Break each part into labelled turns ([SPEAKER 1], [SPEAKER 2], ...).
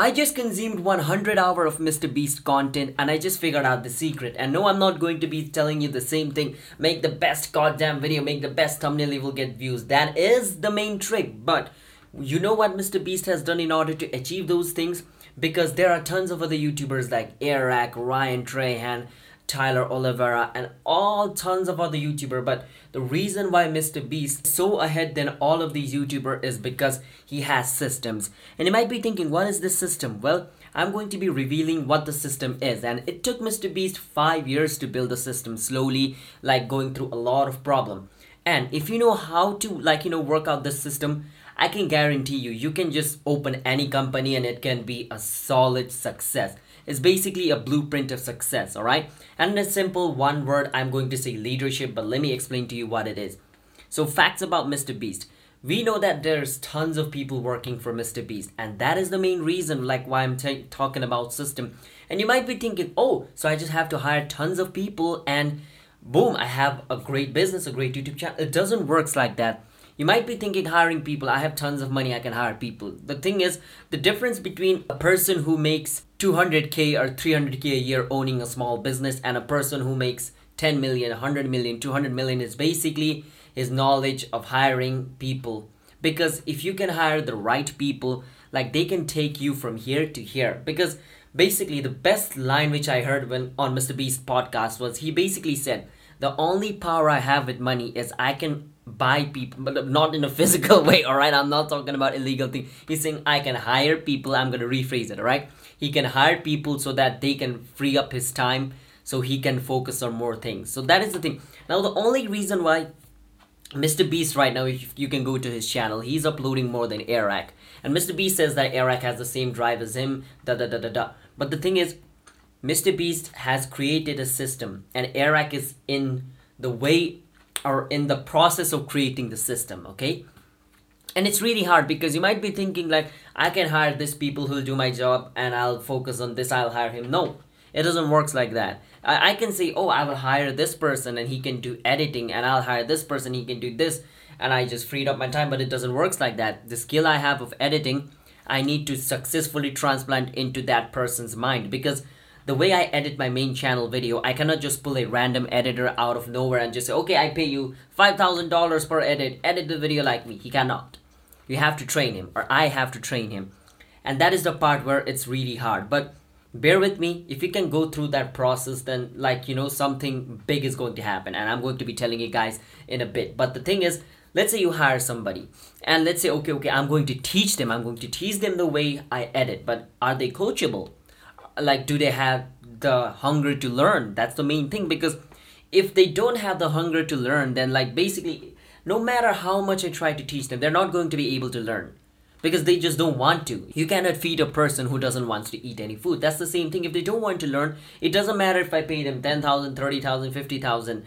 [SPEAKER 1] I just consumed 100 hour of Mr. Beast content and I just figured out the secret. And no, I'm not going to be telling you the same thing. Make the best goddamn video, make the best thumbnail, you will get views. That is the main trick. But you know what Mr. Beast has done in order to achieve those things? Because there are tons of other YouTubers like Eric, Ryan Trahan, Tyler Oliveira, and all tons of other YouTuber. But the reason why Mr. Beast is so ahead than all of these YouTuber is because he has systems. And you might be thinking, what is this system? Well, I'm going to be revealing what the system is. And it took Mr. Beast five years to build the system slowly, like going through a lot of problem. And if you know how to like, you know, work out this system, I can guarantee you, you can just open any company and it can be a solid success. It's basically a blueprint of success, alright? And in a simple one word, I'm going to say leadership, but let me explain to you what it is. So, facts about Mr. Beast. We know that there's tons of people working for Mr. Beast, and that is the main reason, like why I'm t- talking about system. And you might be thinking, oh, so I just have to hire tons of people and boom, I have a great business, a great YouTube channel. It doesn't work like that. You might be thinking hiring people, I have tons of money, I can hire people. The thing is, the difference between a person who makes 200k or 300k a year owning a small business and a person who makes 10 million, 100 million, 200 million is basically his knowledge of hiring people. Because if you can hire the right people, like they can take you from here to here. Because basically, the best line which I heard when on Mr. Beast podcast was he basically said, The only power I have with money is I can buy people but not in a physical way all right i'm not talking about illegal thing. He's saying i can hire people i'm going to rephrase it all right he can hire people so that they can free up his time so he can focus on more things. So that is the thing. Now the only reason why mr beast right now if you can go to his channel he's uploading more than eric and mr beast says that eric has the same drive as him da da da da da. But the thing is mr beast has created a system and eric is in the way or in the process of creating the system okay? And it's really hard because you might be thinking like i can hire this people who'll do my job and i'll focus on this i'll hire him. No it doesn't work like that. I, I can say oh i will hire this person and he can do editing and i'll hire this person he can do this and i just freed up my time but it doesn't work like that. The skill i have of editing i need to successfully transplant into that person's mind because the way I edit my main channel video, I cannot just pull a random editor out of nowhere and just say, okay, I pay you $5,000 per edit, edit the video like me. He cannot. You have to train him, or I have to train him. And that is the part where it's really hard. But bear with me, if you can go through that process, then, like, you know, something big is going to happen. And I'm going to be telling you guys in a bit. But the thing is, let's say you hire somebody and let's say okay okay i'm going to teach them i'm going to teach them the way i edit but are they coachable like do they have the hunger to learn? That's the main thing because if they don't have the hunger to learn then like basically no matter how much i try to teach them they're not going to be able to learn because they just don't want to. You cannot feed a person who doesn't want to eat any food. That's the same thing. If they don't want to learn it doesn't matter if i pay them 10000 30000 50000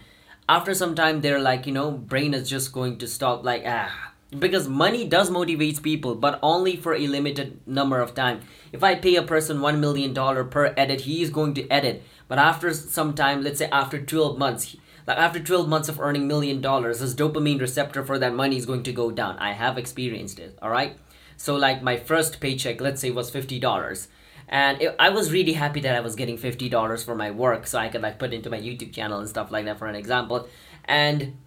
[SPEAKER 1] after some time they're like you know brain is just going to stop like ah because money does motivate people but only for a limited number of time. If i pay a person 1 million dollar per edit he is going to edit. But after some time let's say after 12 months like after 12 months of earning million dollars his dopamine receptor for that money is going to go down. I have experienced it all right? So like my first paycheck let's say was $50 and it, i was really happy that i was getting $50 for my work so i could like put into my youtube channel and stuff like that for an example. And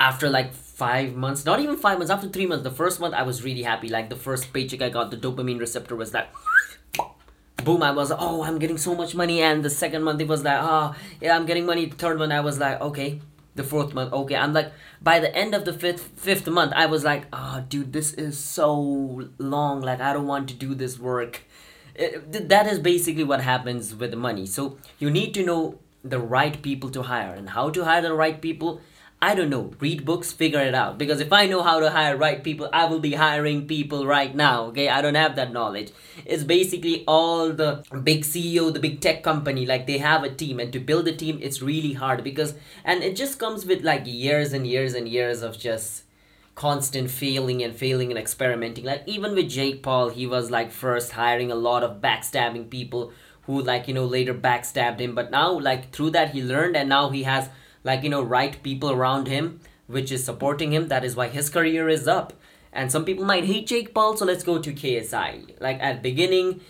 [SPEAKER 1] after like five months not even five months after three months the first month i was really happy. Like the first paycheck i got the dopamine receptor was like boom i was oh i'm getting so much money. And the second month it was like oh yeah i'm getting money. The third month i was like okay. The fourth month okay. I'm like by the end of the fifth fifth month i was like oh dude this is so long. Like i don't want to do this work. It, that is basically what happens with the money. So you need to know the right people to hire. And how to hire the right people I don't know, read books, figure it out. Because if I know how to hire right people, I will be hiring people right now. Okay, I don't have that knowledge. It's basically all the big CEO, the big tech company, like they have a team, and to build a team, it's really hard because, and it just comes with like years and years and years of just constant failing and failing and experimenting. Like even with Jake Paul, he was like first hiring a lot of backstabbing people who like you know later backstabbed him, but now like through that he learned, and now he has like you know right people around him which is supporting him that is why his career is up and some people might hate Jake Paul. So let's go to KSI. Like at beginning,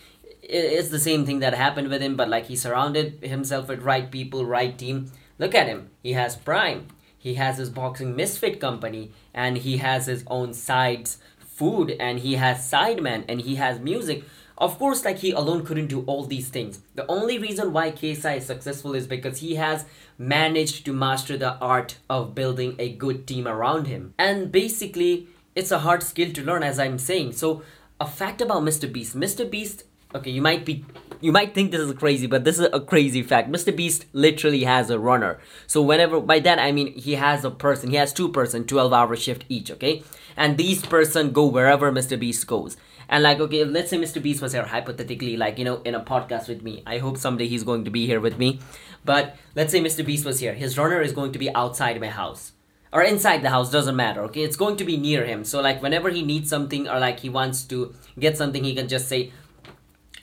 [SPEAKER 1] it's the same thing that happened with him, but like he surrounded himself with right people, right team. Look at him. He has Prime. He has his boxing misfit company, and he has his own sides food, and he has sidemen, and he has music. Of course, like he alone couldn't do all these things. The only reason why KSI is successful is because he has managed to master the art of building a good team around him. And basically, it's a hard skill to learn, as I'm saying. So, a fact about Mr. Beast Mr. Beast, okay, you might be. You might think this is crazy, but this is a crazy fact. Mr. Beast literally has a runner. So whenever by that I mean he has a person, he has two person, 12 hour shift each, okay? And these person go wherever Mr. Beast goes and like okay let's say mr beast was here hypothetically like you know in a podcast with me. I hope someday he's going to be here with me. But let's say mr beast was here. His runner is going to be outside my house. Or inside the house doesn't matter okay? It's going to be near him. So like whenever he needs something or like he wants to get something he can just say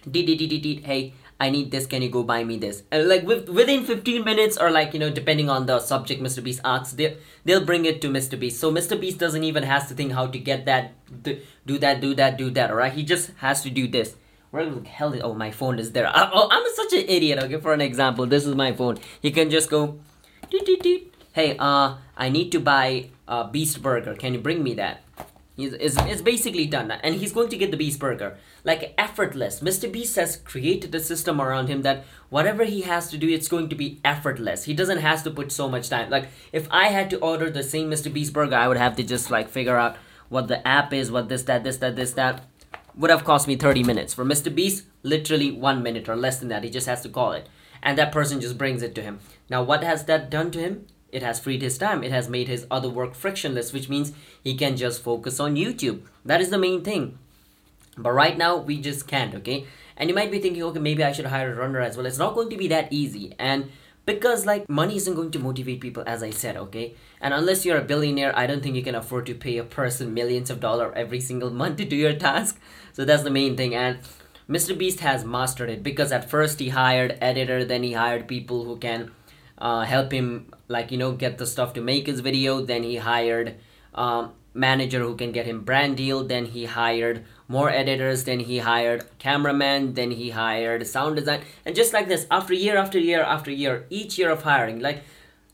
[SPEAKER 1] hey I need this. Can you go buy me this? And like with, within 15 minutes or like, you know, depending on the subject Mr. Beast asks, they, they'll bring it to Mr. Beast. So Mr. Beast doesn't even has to think how to get that, do that, do that, do that. All right. He just has to do this. Where the hell is, oh, my phone is there. I, oh, I'm such an idiot. Okay. For an example, this is my phone. He can just go, hey, uh, I need to buy a Beast Burger. Can you bring me that? It's, it's basically done. And he's going to get the beast burger. Like effortless. Mr beast has created a system around him that whatever he has to do it's going to be effortless. He doesn't has to put so much time. Like if i had to order the same mr beast burger i would have to just like figure out what the app is what this that this that this that. Would have cost me 30 minutes. For mr beast literally one minute or less than that. He just has to call it. And that person just brings it to him. Now what has that done to him it has freed his time. It has made his other work frictionless which means he can just focus on youtube. That is the main thing. But right now we just can't okay? And you might be thinking okay maybe i should hire a runner as well. It's not going to be that easy. And because like money isn't going to motivate people as i said okay? And unless you're a billionaire i don't think you can afford to pay a person millions of dollars every single month to do your task. So that's the main thing. And mr beast has mastered it because at first he hired editor then he hired people who can uh, help him like you know get the stuff to make his video. Then he hired um, manager who can get him brand deal. Then he hired more editors. Then he hired cameraman. Then he hired sound design. And just like this after year after year after year each year of hiring like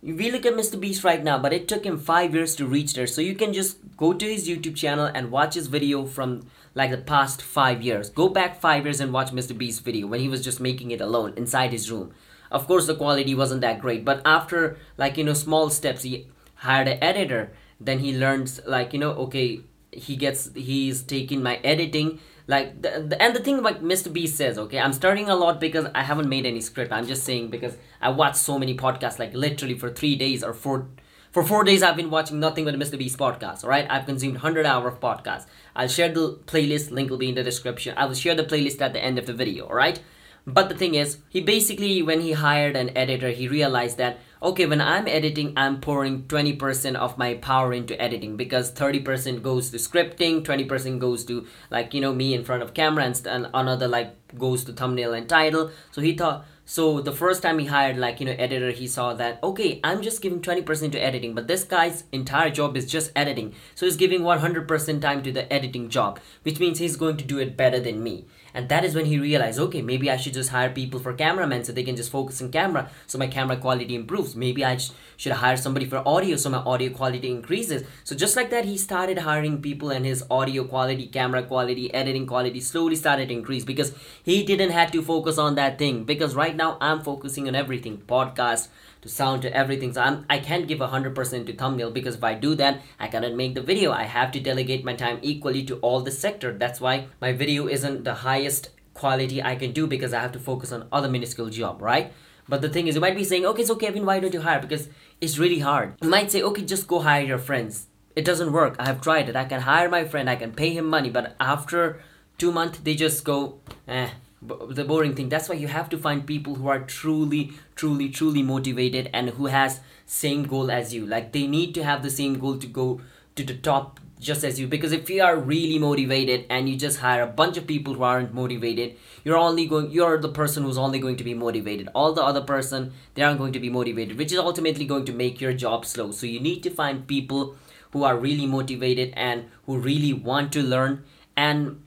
[SPEAKER 1] we look at mr beast right now but it took him five years to reach there. So you can just go to his youtube channel and watch his video from like the past five years. Go back five years and watch mr beast's video when he was just making it alone inside his room of course the quality wasn't that great but after like you know small steps he hired an editor. Then he learns like you know okay he gets he's taking my editing. Like the, the, and the thing like mr beast says okay i'm starting a lot because i haven't made any script. I'm just saying because i watch so many podcasts like literally for three days or four for four days i've been watching nothing but mr beast podcast all right? I've consumed 100 hour of podcasts. I'll share the playlist link will be in the description. I will share the playlist at the end of the video all right but the thing is, he basically, when he hired an editor, he realized that, okay, when I'm editing, I'm pouring 20% of my power into editing because 30% goes to scripting, 20% goes to, like, you know, me in front of camera, and, and another, like, goes to thumbnail and title. So he thought, so the first time he hired like you know editor he saw that okay i'm just giving 20% to editing but this guy's entire job is just editing so he's giving 100% time to the editing job which means he's going to do it better than me and that is when he realized okay maybe i should just hire people for cameramen so they can just focus on camera so my camera quality improves. Maybe i sh- should hire somebody for audio so my audio quality increases. So just like that he started hiring people and his audio quality camera quality editing quality slowly started to increase because he didn't have to focus on that thing. Because right now i'm focusing on everything podcast to sound to everything. So i'm i can't give 100% to thumbnail because if i do that i cannot make the video. I have to delegate my time equally to all the sector. That's why my video isn't the highest quality i can do because i have to focus on other minuscule job right? But the thing is you might be saying okay so kevin why don't you hire? Because it's really hard. You might say okay just go hire your friends. It doesn't work. I have tried it. I can hire my friend. I can pay him money. But after two months they just go eh the boring thing. That's why you have to find people who are truly truly truly motivated and who has same goal as you. Like they need to have the same goal to go to the top just as you. Because if you are really motivated and you just hire a bunch of people who aren't motivated you're only going you're the person who's only going to be motivated. All the other person they aren't going to be motivated which is ultimately going to make your job slow. So you need to find people who are really motivated and who really want to learn and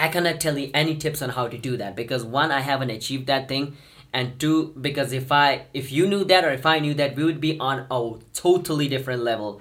[SPEAKER 1] I cannot tell you any tips on how to do that because one I haven't achieved that thing and two because if I if you knew that or if I knew that we would be on a totally different level.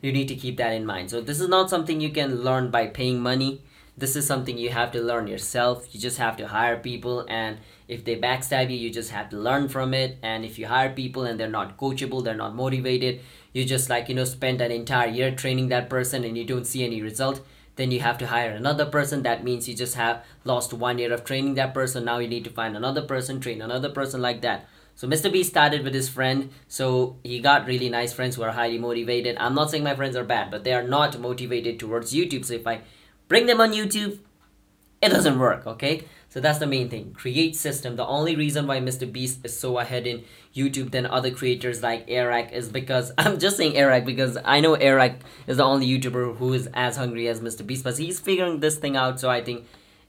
[SPEAKER 1] You need to keep that in mind. So this is not something you can learn by paying money. This is something you have to learn yourself. You just have to hire people and if they backstab you you just have to learn from it. And if you hire people and they're not coachable they're not motivated you just like you know spend an entire year training that person and you don't see any result then you have to hire another person. That means you just have lost one year of training that person. Now you need to find another person train another person like that. So mr b started with his friend. So he got really nice friends who are highly motivated. I'm not saying my friends are bad but they are not motivated towards youtube. So if i bring them on youtube it doesn't work okay so that's the main thing. Create system. The only reason why mr beast is so ahead in youtube than other creators like eric is because i'm just saying eric because i know eric is the only youtuber who is as hungry as mr beast but he's figuring this thing out. So i think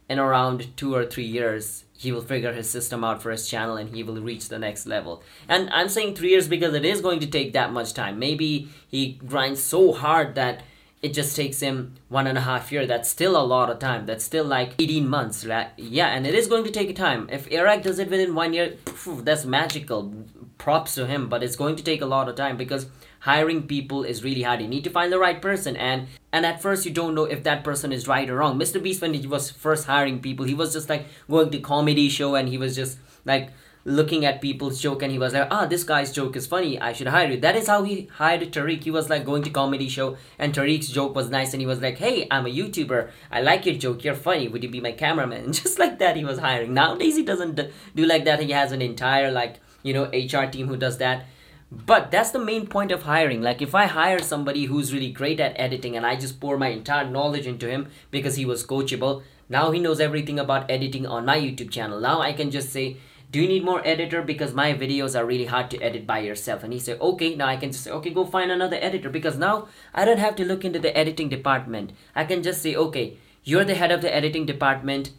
[SPEAKER 1] in around two or three years he will figure his system out for his channel and he will reach the next level. And i'm saying three years because it is going to take that much time. Maybe he grinds so hard that it just takes him one and a half year. That's still a lot of time. That's still like 18 months right? Yeah and it is going to take a time. If eric does it within one year that's magical. Props to him but it's going to take a lot of time because hiring people is really hard. You need to find the right person and and at first you don't know if that person is right or wrong. Mr beast when he was first hiring people he was just like going to comedy show and he was just like looking at people's joke and he was like, ah, this guy's joke is funny. I should hire you. That is how he hired Tareq. He was like going to comedy show and Tareq's joke was nice and he was like, hey, I'm a YouTuber. I like your joke. You're funny. Would you be my cameraman? And just like that, he was hiring. Nowadays, he doesn't do like that. He has an entire like, you know, HR team who does that. But that's the main point of hiring. Like if I hire somebody who's really great at editing and I just pour my entire knowledge into him because he was coachable, now he knows everything about editing on my YouTube channel. Now I can just say, do you need more editor? Because my videos are really hard to edit by yourself. And he said okay now i can just say okay go find another editor. Because now i don't have to look into the editing department. I can just say okay you're the head of the editing department.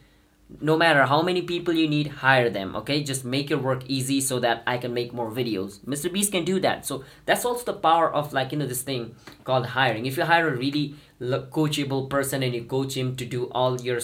[SPEAKER 1] No matter how many people you need hire them okay? Just make your work easy so that i can make more videos. Mr beast can do that. So that's also the power of like you know this thing called hiring. If you hire a really coachable person and you coach him to do all your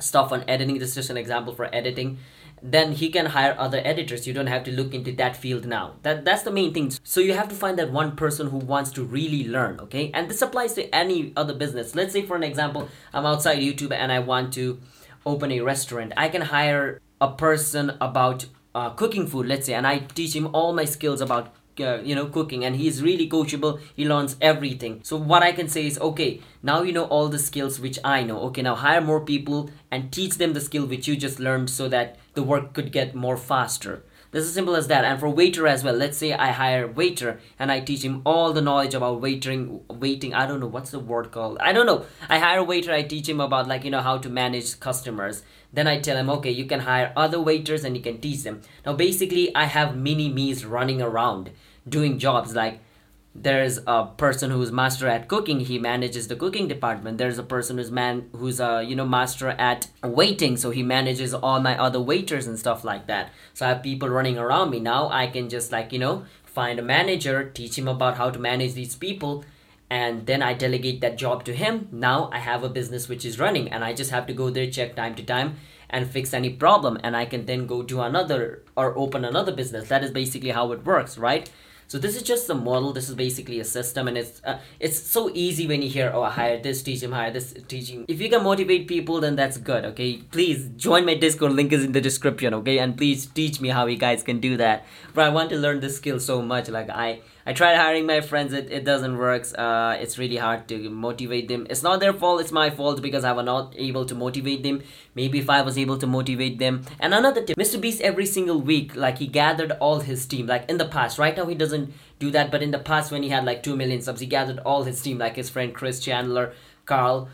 [SPEAKER 1] stuff on editing this is just an example for editing then he can hire other editors. You don't have to look into that field now. That that's the main thing. So you have to find that one person who wants to really learn okay? And this applies to any other business. Let's say for an example i'm outside youtube and i want to open a restaurant. I can hire a person about uh, cooking food let's say and i teach him all my skills about uh, you know cooking and he's really coachable. He learns everything. So what i can say is okay now you know all the skills which i know. Okay now hire more people and teach them the skill which you just learned so that the work could get more faster. This is simple as that. And for waiter as well let's say i hire waiter and i teach him all the knowledge about waitering waiting i don't know what's the word called? I don't know. I hire a waiter i teach him about like you know how to manage customers. Then i tell him okay you can hire other waiters and you can teach them. Now basically i have mini me's running around doing jobs like there's a person who's master at cooking he manages the cooking department. There's a person who's man who's a you know master at waiting so he manages all my other waiters and stuff like that. So i have people running around me. Now i can just like you know find a manager teach him about how to manage these people and then i delegate that job to him. Now i have a business which is running and i just have to go there check time to time and fix any problem and i can then go to another or open another business. That is basically how it works right so this is just the model. This is basically a system, and it's uh, it's so easy when you hear, oh, I this, teach him, hire this, teaching. If you can motivate people, then that's good. Okay, please join my Discord. Link is in the description. Okay, and please teach me how you guys can do that. But I want to learn this skill so much. Like I I tried hiring my friends, it, it doesn't work. Uh, it's really hard to motivate them. It's not their fault, it's my fault because I was not able to motivate them. Maybe if I was able to motivate them. And another tip, Mr. Beast every single week, like he gathered all his team. Like in the past, right now he doesn't do that, but in the past when he had like 2 million subs, he gathered all his team, like his friend Chris Chandler, Carl,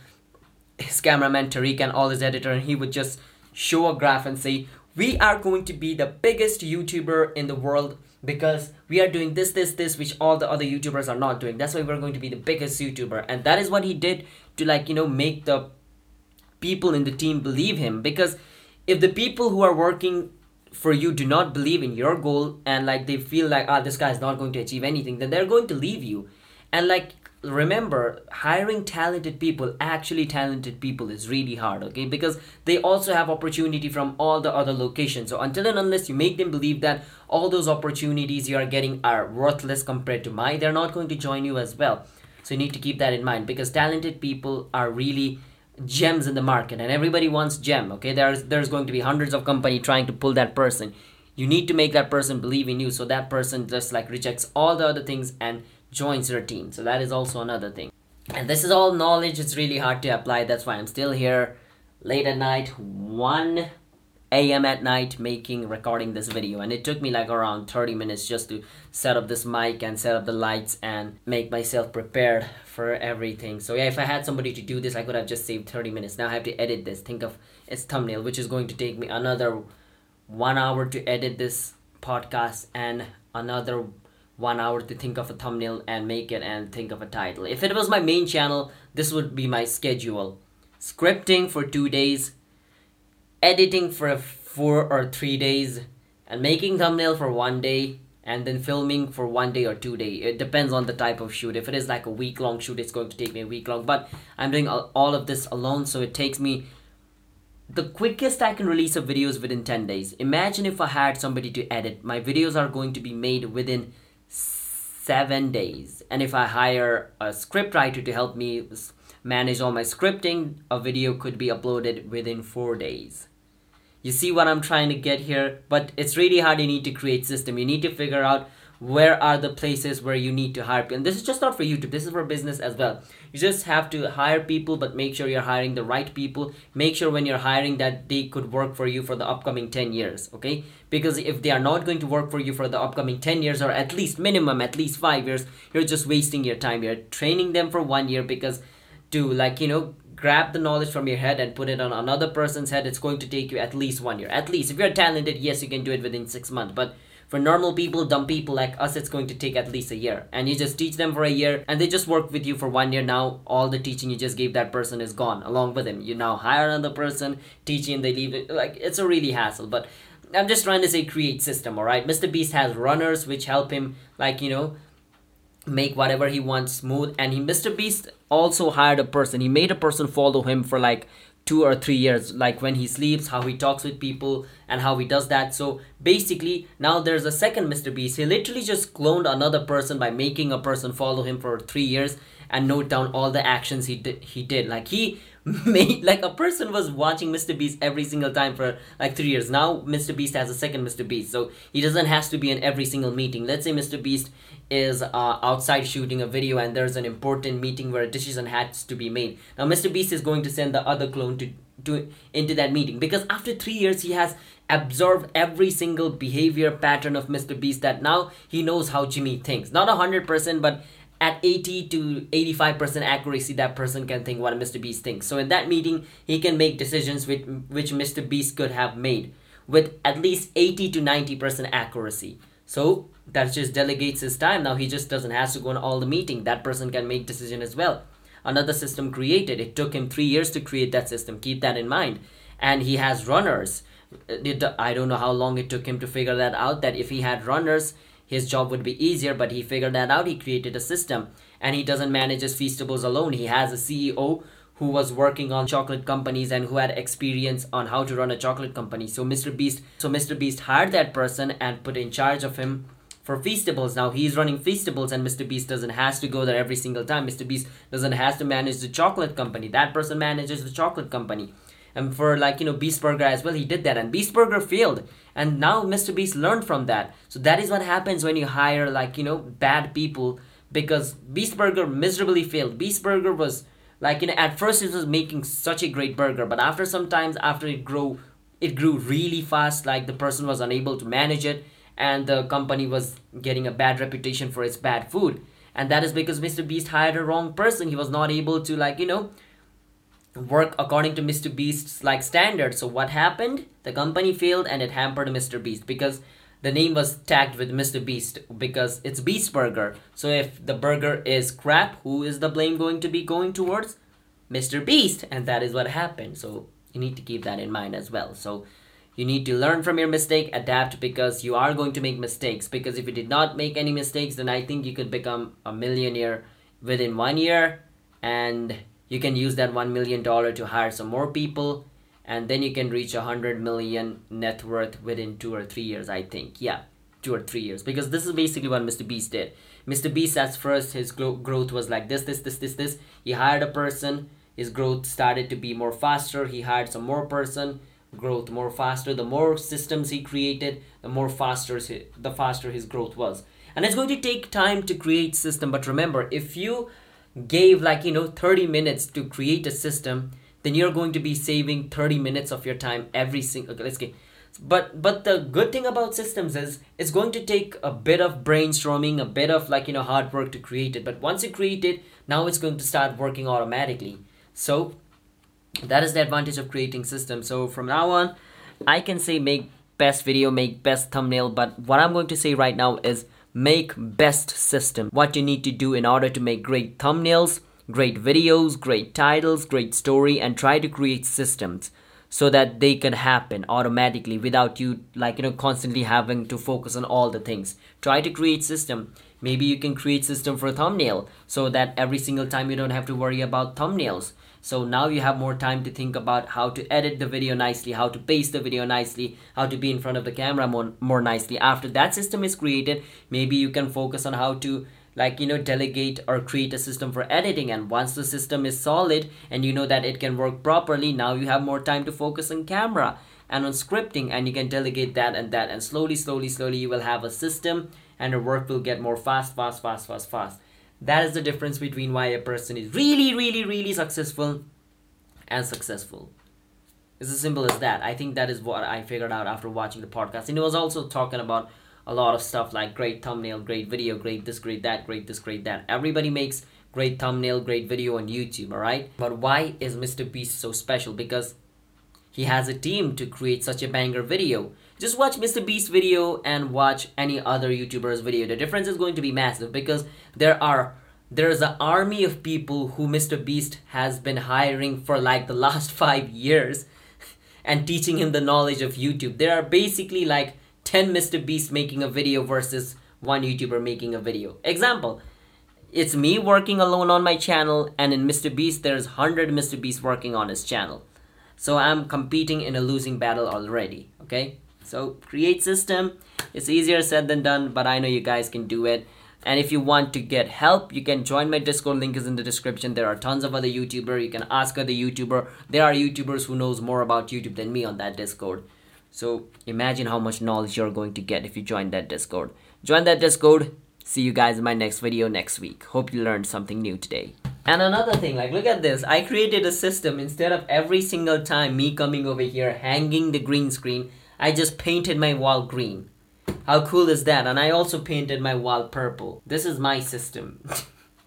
[SPEAKER 1] his cameraman Tareq, and all his editor, and he would just show a graph and say, We are going to be the biggest YouTuber in the world because we are doing this this this which all the other youtubers are not doing. That's why we're going to be the biggest youtuber. And that is what he did to like you know make the people in the team believe him. Because if the people who are working for you do not believe in your goal and like they feel like ah this guy is not going to achieve anything then they're going to leave you. And like remember hiring talented people actually talented people is really hard okay? Because they also have opportunity from all the other locations. So until and unless you make them believe that all those opportunities you are getting are worthless compared to mine they're not going to join you as well. So you need to keep that in mind because talented people are really gems in the market and everybody wants gem okay? There's there's going to be hundreds of company trying to pull that person. You need to make that person believe in you so that person just like rejects all the other things and joins your team. So that is also another thing. And this is all knowledge. It's really hard to apply. That's why i'm still here late at night 1 a.m. at night making recording this video. And it took me like around 30 minutes just to set up this mic and set up the lights and make myself prepared for everything. So yeah if I had somebody to do this I could have just saved 30 minutes. Now I have to edit this. Think of its thumbnail which is going to take me another one hour to edit this podcast and another one hour to think of a thumbnail and make it and think of a title. If it was my main channel this would be my schedule. Scripting for two days editing for four or three days and making thumbnail for one day and then filming for one day or two day. It depends on the type of shoot. If it is like a week long shoot it's going to take me a week long but i'm doing all of this alone so it takes me the quickest i can release a video is within 10 days. Imagine if i had somebody to edit. My videos are going to be made within seven days. And if i hire a script writer to help me manage all my scripting a video could be uploaded within four days. You see what i'm trying to get here? But it's really hard. You need to create system. You need to figure out where are the places where you need to hire people? And this is just not for youtube. This is for business as well. You just have to hire people but make sure you're hiring the right people. Make sure when you're hiring that they could work for you for the upcoming 10 years okay? Because if they are not going to work for you for the upcoming 10 years or at least minimum at least 5 years you're just wasting your time. You're training them for one year because to like you know grab the knowledge from your head and put it on another person's head it's going to take you at least one year. At least. If you're talented yes you can do it within six months. But for normal people dumb people like us it's going to take at least a year. And you just teach them for a year and they just work with you for one year. Now all the teaching you just gave that person is gone along with him. You now hire another person teaching they leave it. Like it's a really hassle. But i'm just trying to say create system all right? Mr beast has runners which help him like you know make whatever he wants smooth. And he mr beast also hired a person. He made a person follow him for like two or three years like when he sleeps how he talks with people and how he does that. So basically now there's a second mr beast. He literally just cloned another person by making a person follow him for three years and note down all the actions he did he did. Like he made like a person was watching Mr. Beast every single time for like three years. Now Mr. Beast has a second Mr. Beast, so he doesn't has to be in every single meeting. Let's say Mr. Beast is uh, outside shooting a video and there's an important meeting where a decision has to be made. Now Mr. Beast is going to send the other clone to to into that meeting because after three years he has absorbed every single behavior pattern of Mr. Beast that now he knows how Jimmy thinks. Not a hundred percent, but at 80 to 85% accuracy that person can think what Mr. Beast thinks. So in that meeting, he can make decisions with, which Mr. Beast could have made with at least 80 to 90% accuracy. So that just delegates his time. Now he just doesn't have to go on all the meeting. That person can make decision as well. Another system created. It took him three years to create that system. Keep that in mind. And he has runners. Uh, I don't know how long it took him to figure that out. That if he had runners, his job would be easier, but he figured that out. He created a system and he doesn't manage his feastables alone. He has a CEO who was working on chocolate companies and who had experience on how to run a chocolate company. So Mr. Beast so Mr. Beast hired that person and put in charge of him for feastables. Now he's running feastables and Mr. Beast doesn't has to go there every single time. Mr. Beast doesn't has to manage the chocolate company. That person manages the chocolate company and for like you know beast burger as well he did that. And beast burger failed. And now mr beast learned from that. So that is what happens when you hire like you know bad people because beast burger miserably failed. Beast burger was like you know at first it was making such a great burger but after some times after it grew it grew really fast like the person was unable to manage it and the company was getting a bad reputation for its bad food. And that is because mr beast hired a wrong person. He was not able to like you know work according to Mr. Beast's like standards. So what happened? The company failed and it hampered Mr. Beast because the name was tagged with Mr. Beast because it's Beast Burger. So if the burger is crap, who is the blame going to be going towards? Mr. Beast. And that is what happened. So you need to keep that in mind as well. So you need to learn from your mistake, adapt because you are going to make mistakes. Because if you did not make any mistakes, then I think you could become a millionaire within one year and you can use that $1 million to hire some more people and then you can reach a 100 million net worth within two or three years i think. Yeah two or three years. Because this is basically what mr beast did. Mr beast at first his gro- growth was like this this this this this. He hired a person. His growth started to be more faster. He hired some more person. Growth more faster. The more systems he created the more faster the faster his growth was. And it's going to take time to create system but remember if you gave like you know 30 minutes to create a system then you're going to be saving 30 minutes of your time every single okay, let's get but but the good thing about systems is it's going to take a bit of brainstorming a bit of like you know hard work to create it but once you create it now it's going to start working automatically. So that is the advantage of creating systems. So from now on i can say make best video make best thumbnail but what i'm going to say right now is make best system. What you need to do in order to make great thumbnails great videos great titles great story and try to create systems so that they can happen automatically without you like you know constantly having to focus on all the things. Try to create system. Maybe you can create system for thumbnail so that every single time you don't have to worry about thumbnails so now you have more time to think about how to edit the video nicely how to paste the video nicely how to be in front of the camera more, more nicely. After that system is created maybe you can focus on how to like you know delegate or create a system for editing. And once the system is solid and you know that it can work properly now you have more time to focus on camera and on scripting. And you can delegate that and that. And slowly slowly slowly you will have a system and your work will get more fast fast fast fast fast that is the difference between why a person is really really really successful and successful it's as simple as that i think that is what i figured out after watching the podcast and it was also talking about a lot of stuff like great thumbnail, great video, great this, great that, great this, great that. Everybody makes great thumbnail, great video on YouTube, alright? But why is Mr. Beast so special? Because he has a team to create such a banger video. Just watch Mr. Beast's video and watch any other YouTuber's video. The difference is going to be massive because there are there's an army of people who Mr. Beast has been hiring for like the last five years and teaching him the knowledge of YouTube. There are basically like 10 Mr. Beast making a video versus one YouTuber making a video. Example, it's me working alone on my channel and in Mr. Beast there's 100 Mr. Beast working on his channel. So I'm competing in a losing battle already, okay? So create system, it's easier said than done, but I know you guys can do it. And if you want to get help, you can join my Discord link is in the description. There are tons of other YouTuber. You can ask other YouTuber. There are YouTubers who knows more about YouTube than me on that Discord. So imagine how much knowledge you're going to get if you join that Discord. Join that Discord. See you guys in my next video next week. Hope you learned something new today. And another thing, like look at this. I created a system instead of every single time me coming over here hanging the green screen, I just painted my wall green. How cool is that? And I also painted my wall purple. This is my system.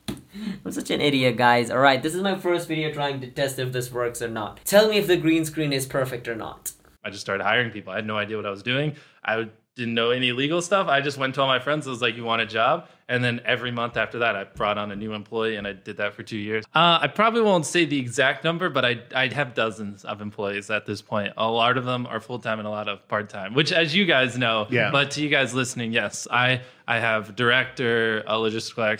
[SPEAKER 1] I'm such an idiot, guys. Alright, this is my first video trying to test if this works or not. Tell me if the green screen is perfect or not.
[SPEAKER 2] I just started hiring people. I had no idea what I was doing. I didn't know any legal stuff. I just went to all my friends. I was like, "You want a job?" And then every month after that, I brought on a new employee, and I did that for two years. Uh, I probably won't say the exact number, but I I have dozens of employees at this point. A lot of them are full time and a lot of part time. Which, as you guys know,
[SPEAKER 3] yeah.
[SPEAKER 2] But to you guys listening, yes, I I have director, a logistical expert